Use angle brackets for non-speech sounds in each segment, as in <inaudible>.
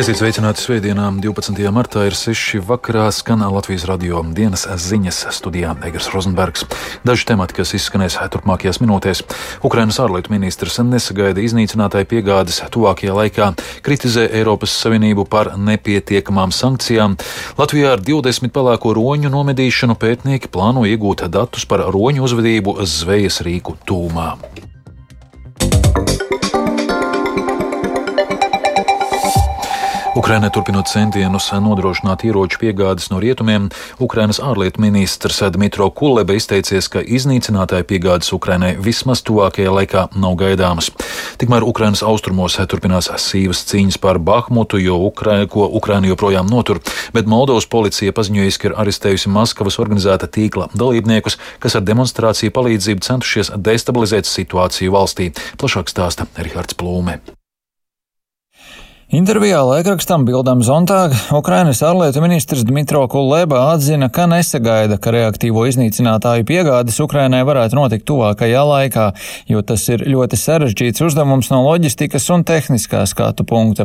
Esiet sveicināti svētdienā, 12. martā ir 6. vakarā skan Latvijas radio dienas ziņas studijā Egers Rozenbergs. Daži temati, kas izskanēs turpmākajās minūtēs. Ukrainas ārlietu ministrs nesagaida iznīcinātāju piegādes tuvākajā laikā, kritizē Eiropas Savienību par nepietiekamām sankcijām. Latvijā ar 20 pelēko roņu nomedīšanu pētnieki plāno iegūt datus par roņu uzvedību zvejas rīku tūmā. Ukrainai turpinot centienus nodrošināt ieroču piegādes no rietumiem, Ukrainas ārlietu ministrs Dmitro Kuleba izteicies, ka iznīcinātāju piegādes Ukrainai vismaz tuvākajā laikā nav gaidāmas. Tikmēr Ukrainas austrumos turpinās sīvas cīņas par Bahmutu, jo Ukraina, ko Ukraina joprojām notur, bet Moldovas policija paziņojusi, ka ir arestējusi Maskavas organizēta tīkla dalībniekus, kas ar demonstrāciju palīdzību centušies destabilizēt situāciju valstī. Plašāk stāsta Rihards Plūme. Intervijā laikrakstam Bildam Zontāg Ukrainas ārlietu ministrs Dmitro Kuleba atzina, ka nesagaida, ka reaktīvo iznīcinātāju piegādes Ukrainai varētu notikt tuvākajā laikā, jo tas ir ļoti sarežģīts uzdevums no loģistikas un tehniskā skatu punkta.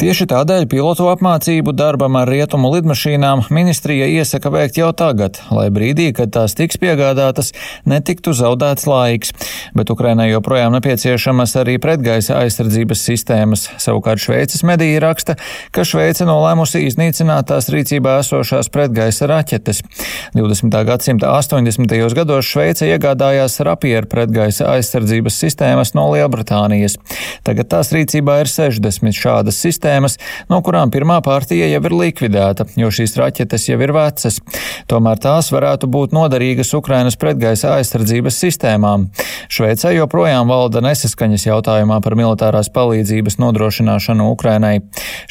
Tieši tādēļ pilotu apmācību darbam ar rietumu lidmašīnām ministrija iesaka veikt jau tagad, lai brīdī, kad tās tiks piegādātas, netiktu zaudēts laiks, bet Ukrainai joprojām nepieciešamas arī pretgaisa aizsardzības sistēmas. Savukārt Šveic Šveices mediji raksta, ka Šveice nolēmusi iznīcināt tās rīcībā esošās pretgaisa raķetes. 20. gadsimta 80. gados Šveice iegādājās rapieru pretgaisa aizsardzības sistēmas no Lielbritānijas. Tagad tās rīcībā ir 60 šādas sistēmas, no kurām pirmā partija jau ir likvidēta, jo šīs raķetes jau ir vecas. Tomēr tās varētu būt noderīgas Ukrainas pretgaisa aizsardzības sistēmām. Šveicē joprojām valda nesaskaņas jautājumā par militārās palīdzības nodrošināšanu Ukrainai.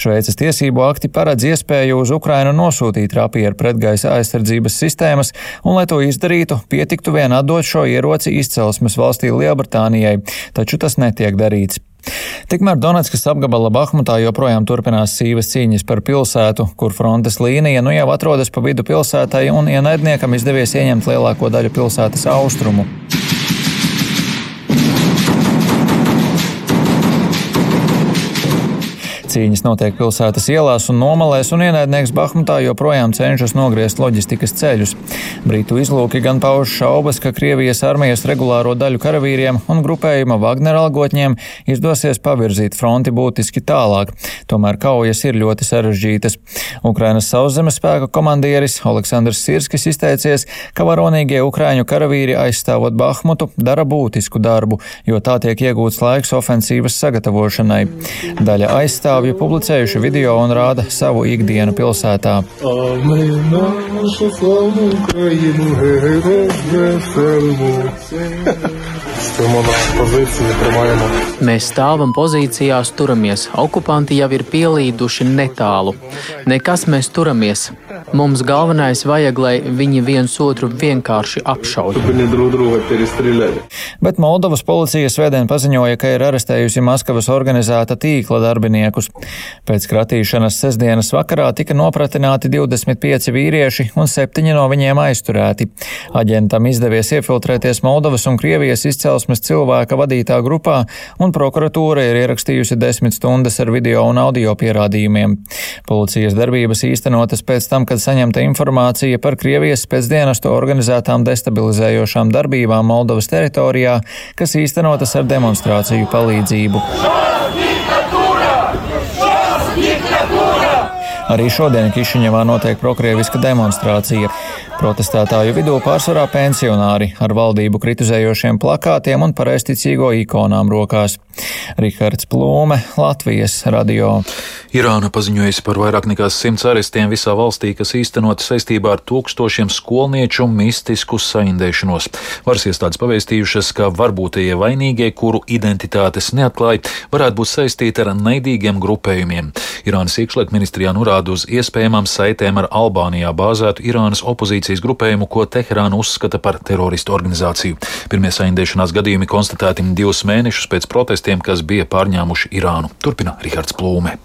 Šveices tiesību akti paredz iespēju uz Ukrainu nosūtīt rapieru pretgaisa aizsardzības sistēmas, un, lai to izdarītu, pietiktu vien atdot šo ieroci izcelsmes valstī Lielbritānijai, taču tas netiek darīts. Tikmēr Donetskas apgabala Bahmutā joprojām turpinās sīvas cīņas par pilsētu, kur frontes līnija nu jau atrodas pa vidu pilsētai, un ienaidniekam izdevies ieņemt lielāko daļu pilsētas austrumu. Cīņas notiek pilsētas ielās un nomalēs, un ienaidnieks Bahmutā joprojām cenšas nogriezt loģistikas ceļus. Brītu izlūki gan pauž šaubas, ka Krievijas armijas regulāro daļu karavīriem un grupējuma Wagner algotņiem izdosies pavirzīt fronti būtiski tālāk. Tomēr kaujas ir ļoti sarežģītas. Ukrainas sauszemes spēka komandieris Aleksandrs Sirskis izteicies, ka varonīgie ukraiņu karavīri aizstāvot Bahmutu dara būtisku darbu, jo tā tiek iegūts laiks ofensīvas sagatavošanai. Daļa aizstāvja pārstāvji publicējuši video un rāda savu ikdienu pilsētā. <laughs> Mēs stāvam pozīcijās, turamies. Okupanti jau ir pielīduši netālu. Nekas mēs turamies. Mums galvenais vajag, lai viņi viens otru vienkārši apšauj. Bet Moldovas policija svētdien paziņoja, ka ir arestējusi Maskavas organizēta tīkla darbiniekus. Pēc kratīšanas sestdienas vakarā tika nopratināti 25 vīrieši un septiņi no viņiem aizturēti. Aģentam izdevies iefiltrēties Moldovas un Krievijas izcelsmes cilvēka vadītā grupā, un prokuratūra ir ierakstījusi desmit stundas ar video un audio pierādījumiem. Policijas darbības īstenotas pēc tam, kad saņemta informācija par Krievijas pēcdienestu organizētām destabilizējošām darbībām Moldovas teritorijā, kas īstenotas ar demonstrāciju palīdzību. Arī šodien Kišiņevā notiek prokrieviska demonstrācija. Protestētāju vidū pārsvarā pensionāri ar valdību kritizējošiem plakātiem un pareisticīgo ikonām rokās. Rihards Plūme, Latvijas radio. Irāna paziņojusi par vairāk nekā simts arestiem visā valstī, kas īstenot saistībā ar tūkstošiem skolnieču mistisku saindēšanos. Varas iestādes pavēstījušas, ka varbūtie vainīgie, kuru identitātes neatklāja, varētu būt saistīti ar naidīgiem grupējumiem. Irānas iekšlietu ministrijā norāda uz iespējamām saitēm ar Albānijā bāzētu Irānas opozīcijas grupējumu, ko Teherāna uzskata par teroristu organizāciju. Pirmie saindēšanās gadījumi konstatēti divus mēnešus pēc protestiem, kas bija pārņēmuši Irānu. Turpina Rihards Plūme.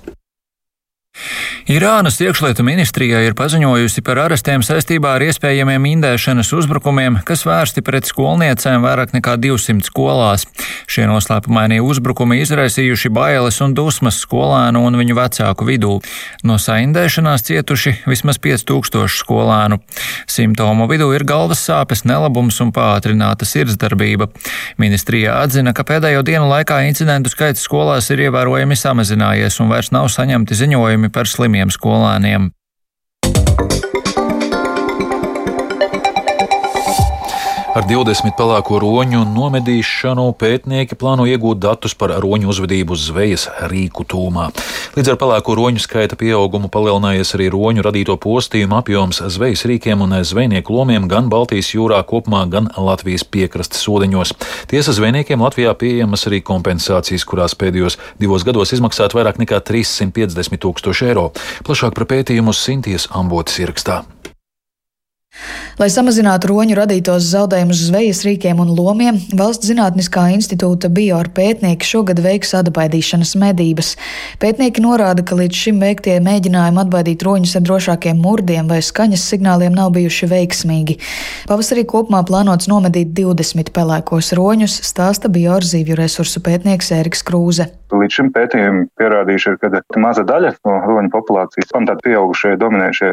Irānas iekšlietu ministrijā ir paziņojusi par arestiem saistībā ar iespējamiem indēšanas uzbrukumiem, kas vērsti pret skolniecēm vairāk nekā 200 skolās. Šie noslēpumainie uzbrukumi izraisījuši bailes un dusmas skolēnu un viņu vecāku vidū. No saindēšanās cietuši vismaz 5000 skolēnu. Simptomu vidū ir galvas sāpes, nelabums un pātrināta sirdsdarbība. Ministrijā atzina, ka pēdējo dienu laikā incidentu skaits skolās ir ievērojami samazinājies un vairs nav saņemti ziņojumi par slimiem jauniem Ar 20 pelēko roņu nomedīšanu pētnieki plāno iegūt datus par roņu uzvedību zvejas rīku tūmā. Līdz ar pelēko roņu skaita pieaugumu palielinājies arī roņu radīto postījumu apjoms zvejas rīkiem un zvejnieku lomiem gan Baltijas jūrā kopumā, gan Latvijas piekrastes ūdeņos. Tiesa zvejniekiem Latvijā pieejamas arī kompensācijas, kurās pēdējos divos gados izmaksāt vairāk nekā 350 tūkstoši eiro. Plašāk par pētījumu Sinties Ambotas ierakstā. Lai samazinātu roņu radītos zaudējumus zvejas rīkiem un lomiem, Valsts zinātniskā institūta bioar pētnieki šogad veiks atbaidīšanas medības. Pētnieki norāda, ka līdz šim veiktie mēģinājumi atbaidīt roņus ar drošākiem murdiem vai skaņas signāliem nav bijuši veiksmīgi. Pavasarī kopumā plānots nomedīt 20 pelēkos roņus, stāsta bioar zīvju resursu pētnieks Ēriks Krūze. Līdz šim pētījumam pierādījuši, ka maza daļa no roņu populācijas, tādi pieaugušie dominējušie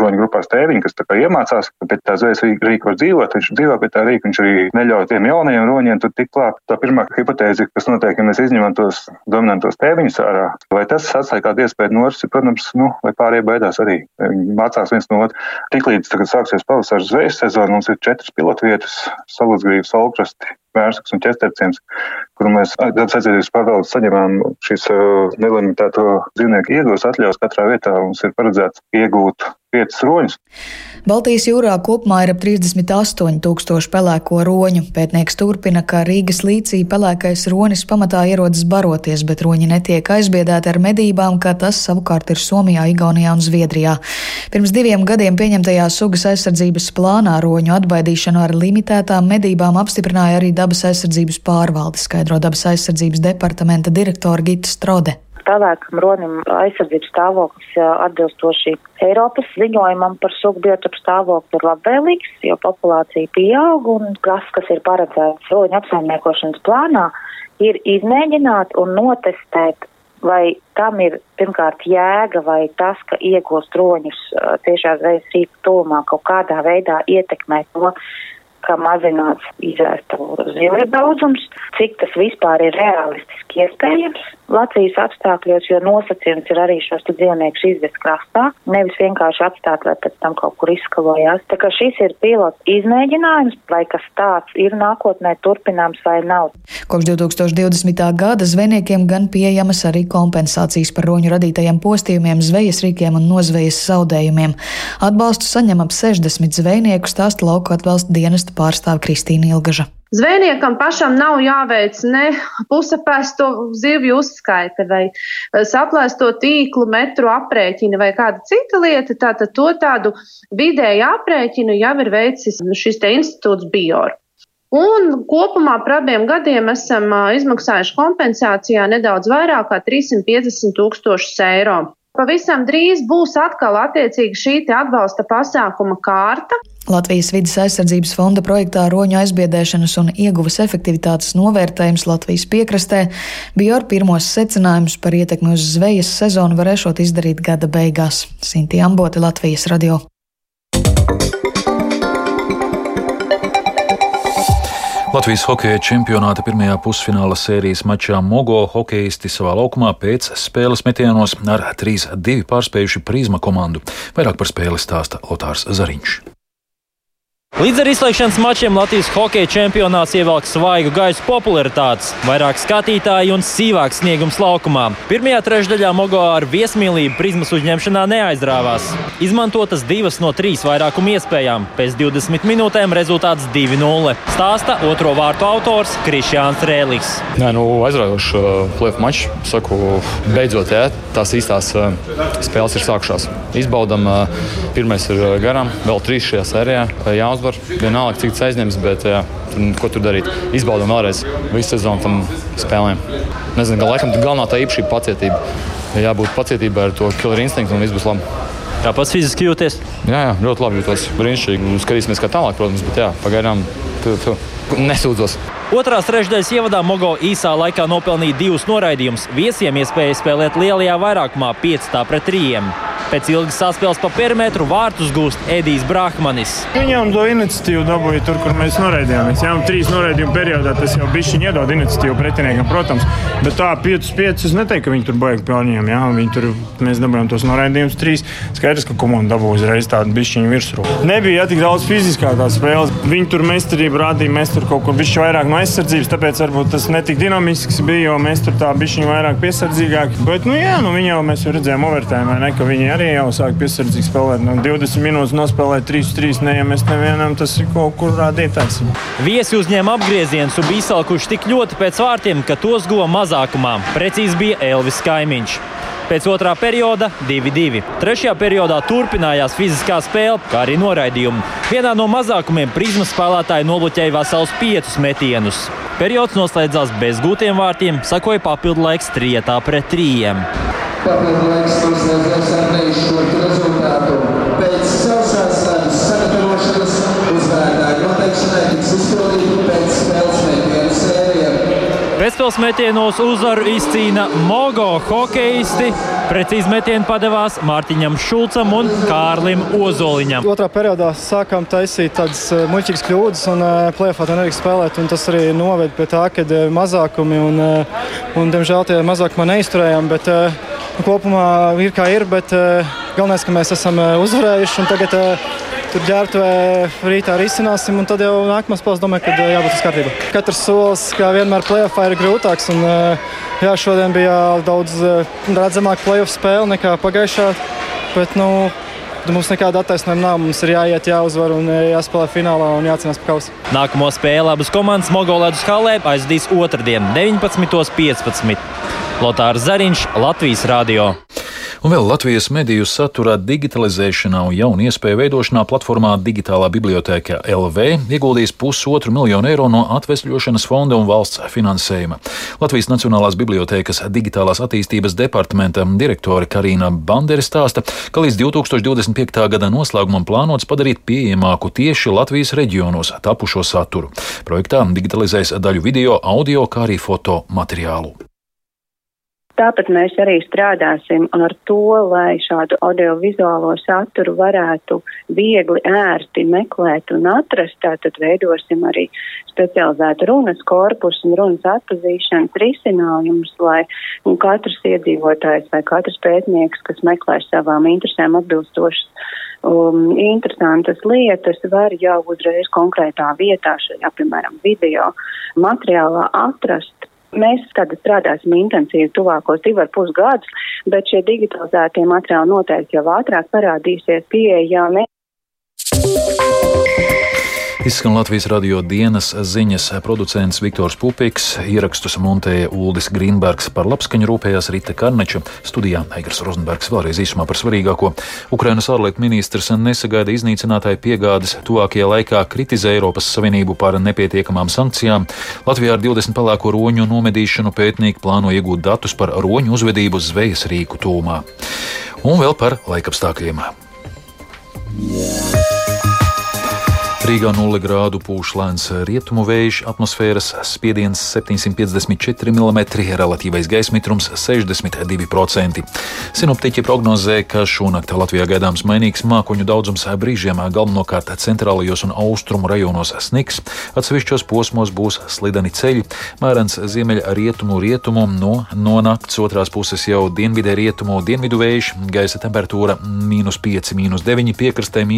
roņu grupās tēviņi, kas tā iemācās, ka pēc tā zvejas var dzīvot, viņš dzīvo pēc tā rīka, viņš arī neļauj tiem jaunajiem roņiem tur tik klāt. Tā pirmā hipotēze, kas notiek, ja mēs izņemam tos dominantos tēviņus ārā, vai tas atstāja kādu iespēju norsi, protams, nu, vai pārējie baidās arī. Viņi mācās viens no otra. Tiklīdz tagad sāksies pavasaras zvejas sezona, mums ir četras pilotvietas, Saluzgrības, Olkrasti, Vērsaks un ķesterciens, kur mēs gadus aizvadības paveldu saņemām šīs uh, nelimitēto dzīvnieku iegūs atļaus. Katrā vietā mums ir paredzēts iegūt piecas roņus. Baltijas jūrā kopumā ir ap 38 tūkstoši pelēko roņu. Pētnieks turpina, ka Rīgas līcī pelēkais ronis pamatā ierodas baroties, bet roņi netiek aizbiedēti ar medībām, kā tas savukārt ir Somijā, Igaunijā un Zviedrijā. Pirms diviem gadiem pieņemtajā sugas aizsardzības plānā roņu atbaidīšanu ar limitētām medībām apstiprināja arī dabas aizsardzības pārvalde, skaidro dabas aizsardzības departamenta direktora Gita Strode pelēkam ronim aizsardzības stāvoklis atbilstoši Eiropas ziņojumam par sugu biotopu stāvokli ir labvēlīgs, jo populācija pieaug un tas, kas ir paredzēts roņu apsaimniekošanas plānā, ir izmēģināt un notestēt, vai tam ir pirmkārt jēga vai tas, ka iegūst roņus tiešā zvejas rīku tūmā kaut kādā veidā ietekmē to, ka mazināts izvērstu zivju daudzums, cik tas vispār ir realistiski iespējams Latvijas apstākļos, jo nosacījums ir arī šos dzīvniekus izvest krastā, nevis vienkārši atstāt, lai pēc tam kaut kur izskalojās. Tā kā šis ir pilots izmēģinājums, vai kas tāds ir nākotnē turpināms vai nav. Kopš 2020. gada zvejniekiem gan pieejamas arī kompensācijas par roņu radītajiem postījumiem, zvejas rīkiem un nozvejas zaudējumiem. Atbalstu saņem ap 60 zvejnieku stāsta lauka atbalsta dienesta pārstāve Kristīna Ilgaža. Zvejniekam pašam nav jāveic ne pusapēsto zivju uzskaite vai e, saplēsto tīklu metru aprēķina vai kāda cita lieta. Tātad to tādu vidēju aprēķinu jau ir veicis šis te institūts Bior. Un kopumā par abiem gadiem esam izmaksājuši kompensācijā nedaudz vairāk kā 350 tūkstošus eiro. Pavisam drīz būs atkal attiecīgi šī atbalsta pasākuma kārta. Latvijas vidas aizsardzības fonda projektā roņu aizbiedēšanas un ieguvas efektivitātes novērtējums Latvijas piekrastē bija ar pirmos secinājumus par ietekmi uz zvejas sezonu varēšot izdarīt gada beigās. Sinti Ambote, Latvijas radio. Latvijas hokeja čempionāta pirmajā pusfināla sērijas mačā Mogo hokeisti savā laukumā pēc spēles metienos ar 3-2 pārspējuši prizma komandu. Vairāk par spēli stāsta Lotārs Zariņš. Līdz ar izslēgšanas mačiem Latvijas hokeja čempionāts ievelk svaigu gaisu popularitātes, vairāk skatītāju un sīvāks sniegums laukumā. Pirmajā trešdaļā Mogo ar viesmīlību prizmas uzņemšanā neaizdrāvās. Izmantotas divas no trīs vairākuma iespējām. Pēc 20 minūtēm rezultāts 2-0. Stāsta otro vārtu autors Krišjāns Rēlis. Nē, nu, aizraujošs uh, plēfu mačs. Saku, beidzot, jā, tās īstās uh, spēles ir sākušās. Izbaudam. Pirmais ir garām, vēl trīs šajā sērijā. Jāuzvar, vienalga, cik tas aizņems, bet jā, ko tur darīt. Izbaudam vēlreiz visu sezonu tam spēlēm. Nezinu, gan laikam galvenā tā īpašība pacietība. Jābūt pacietībai ar to killer instinktu un viss būs labi. Kā pats fiziski jūties? Jā, jā ļoti labi jūtos. Brīnišķīgi. Skatīsimies, kā tālāk, protams, bet jā, pagaidām tu, tu, nesūdzos. Otrās trešdaļas ievadā Mogo īsā laikā nopelnīja divus noraidījumus. Viesiem iespēja spēlēt lielajā vairākumā 5 pret 3. Pēc ilgas saspēles pa perimetru vārtus gūst Edijs Brahmanis. Viņam to iniciatīvu dabūja tur, kur mēs noraidījāmies. Jā, trīs noraidījumu periodā tas jau bija viņa iedod iniciatīvu pretiniekam, protams. Bet tā 5-5 es neteiktu, ka viņi tur baigi pārņēma. Jā, viņi tur mēs dabūjām tos noraidījumus trīs. Skaidrs, ka komanda dabūja uzreiz tādu bišķiņu virsroku. Nebija jā, tik daudz fiziskā tā spēles. Viņi tur meistarību rādīja, mēs tur kaut kur bišķi vairāk no aizsardzības, tāpēc varbūt tas netik dinamisks bija, jo mēs tur tā bišķiņu vairāk piesardzīgāki. Bet, nu jā, nu viņi jau mēs jau redzējām overtēmē, ne, ka viņi arī arī jau sāk piesardzīgi spēlēt. Nu, 20 minūtes nospēlēt 3-3 neiemes nevienam, tas ir kaut kur rādītājs. Viesi uzņēma apgriezienus un bija izsalkuši tik ļoti pēc vārtiem, ka tos guva mazākumā. Precīzi bija Elvis Kaimiņš. Pēc otrā perioda 2-2. Trešajā periodā turpinājās fiziskā spēle, kā arī noraidījumi. Vienā no mazākumiem prizmas spēlētāji nobloķēja vesels piecus metienus. Periods noslēdzās bez gūtiem vārtiem, sakoja papildu laiks trietā pret trījiem. Papildu laiks noslēdzās ar neizšķirtu rezultātu. Pēc sausās sagatavošanas uzvarētāju noteikšanai tiks izpildīti pēc spēles metienu sērijām. Pēcspēles metienos uzvaru izcīna Mogo hokeisti. Precīzi metienu padevās Mārtiņam Šulcam un Kārlim Ozoliņam. Otrā periodā sākām taisīt tādas eh, muļķīgas kļūdas, un eh, plēfā to nedrīkst spēlēt. Tas arī noved pie tā, ka eh, mazākumi un, un diemžēl, tie mazākumi neizturējām. Bet, kopumā ir kā ir, bet galvenais, ka mēs esam uzvarējuši. Tagad tur ģērbtuvē rītā risināsim, un tad jau nākamās spēles domāju, ka uh, jābūt uz kārtībā. Katrs solis, kā vienmēr, plēsoņā ir grūtāks. Un, uh, jā, šodien bija daudz uh, redzamāka plēsoņa spēle nekā pagājušā. Bet, nu, Mums nekāda attaisnojuma nav. Mums ir jāiet, jāuzvar un jāspēlē finālā un jācīnās par kausu. Nākamo spēli abas komandas Mogolēdus halē aizdīs otrdien, 19.15. Lotārs Zariņš, Latvijas Rādio. Un vēl Latvijas mediju satura digitalizēšanā un jaunu iespēju veidošanā platformā Digitālā bibliotēka LV ieguldījis pusotru miljonu eiro no atvesļošanas fonda un valsts finansējuma. Latvijas Nacionālās bibliotēkas digitālās attīstības departamenta direktore Karina Banderi stāsta, ka līdz 2025. gada noslēgumam plānots padarīt pieejamāku tieši Latvijas reģionos tapušo saturu. Projektā digitalizēs daļu video, audio, kā arī foto materiālu. Tāpat mēs arī strādāsim ar to, lai šādu audiovizuālo saturu varētu viegli, ērti meklēt un atrast. Tātad veidosim arī specializētu runas korpusu un runas atpazīšanas risinājumus, lai katrs iedzīvotājs vai katrs pētnieks, kas meklē savām interesēm atbilstošas um, interesantas lietas, var jau uzreiz konkrētā vietā, šajā, piemēram, video materiālā atrast Mēs tad strādāsim intensīvi tuvākos divu ar pus gadus, bet šie digitalizētie materiāli noteikti jau ātrāk parādīsies pieejami. Izskan Latvijas radio dienas ziņas producents Viktors Pupiks, ierakstus montēja Uldis Grīnbergs, par labskaņu rūpējās Rita Karneča, studijā Eigars Rozenbergs vēlreiz īsumā par svarīgāko. Ukrainas ārlietu ministrs nesagaida iznīcinātāju piegādes, tuvākajā laikā kritizē Eiropas Savienību par nepietiekamām sankcijām. Latvijā ar 20 pelēko roņu nomedīšanu pētnieki plāno iegūt datus par roņu uzvedību zvejas rīku tūmā. Un vēl par laikapstākļiem. Yeah. Rīgā 0 grādu pūš lēns rietumu vējš, atmosfēras spiediens 754 mm, relatīvais gaisa mitrums 62%. Sinoptiķi prognozē, ka šonakt Latvijā gaidāms mainīgs mākoņu daudzums brīžiem galvenokārt centrālajos un austrumu rajonos sniks, atsevišķos posmos būs slideni ceļi, mērens ziemeļa rietumu rietumu, no, no nakts otrās puses jau dienvidē rietumu dienvidu vējš, gaisa temperatūra - 5, 9, piekrastē -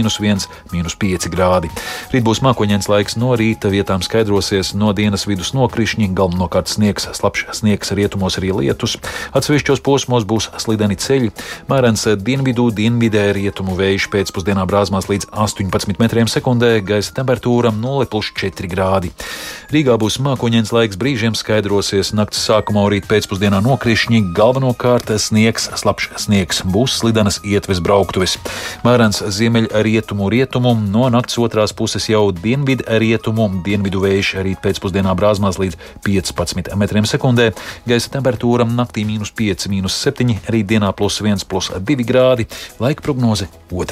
1, 5 grādi. Rīt būs mākoņdienas laiks no rīta, vietām skaidrosies no dienas vidus nokrišņi, galvenokārt sniegs, slapjš sniegs, rietumos arī lietus. Atsevišķos posmos būs slideni ceļi, mērens dienvidū, dienvidē rietumu vējš pēcpusdienā brāzmās līdz 18 metriem sekundē, gaisa temperatūra 0,4 grādi. Rīgā būs mākoņdienas laiks, brīžiem skaidrosies, naktas sākumā rīt pēcpusdienā nokrišņi, galvenokārt sniegs, slapjš sniegs, būs slidenas ietves brauktuves. Mērens ziemeļrietumu rietumu, no naktas otrās puses puses jau dienvidu rietumu, dienvidu vējš arī pēcpusdienā brāzmās līdz 15 m2. Gaisa temperatūra naktī minus 5, minus 7, rītdienā plus 1, plus 2 grādi, laika prognoze 2.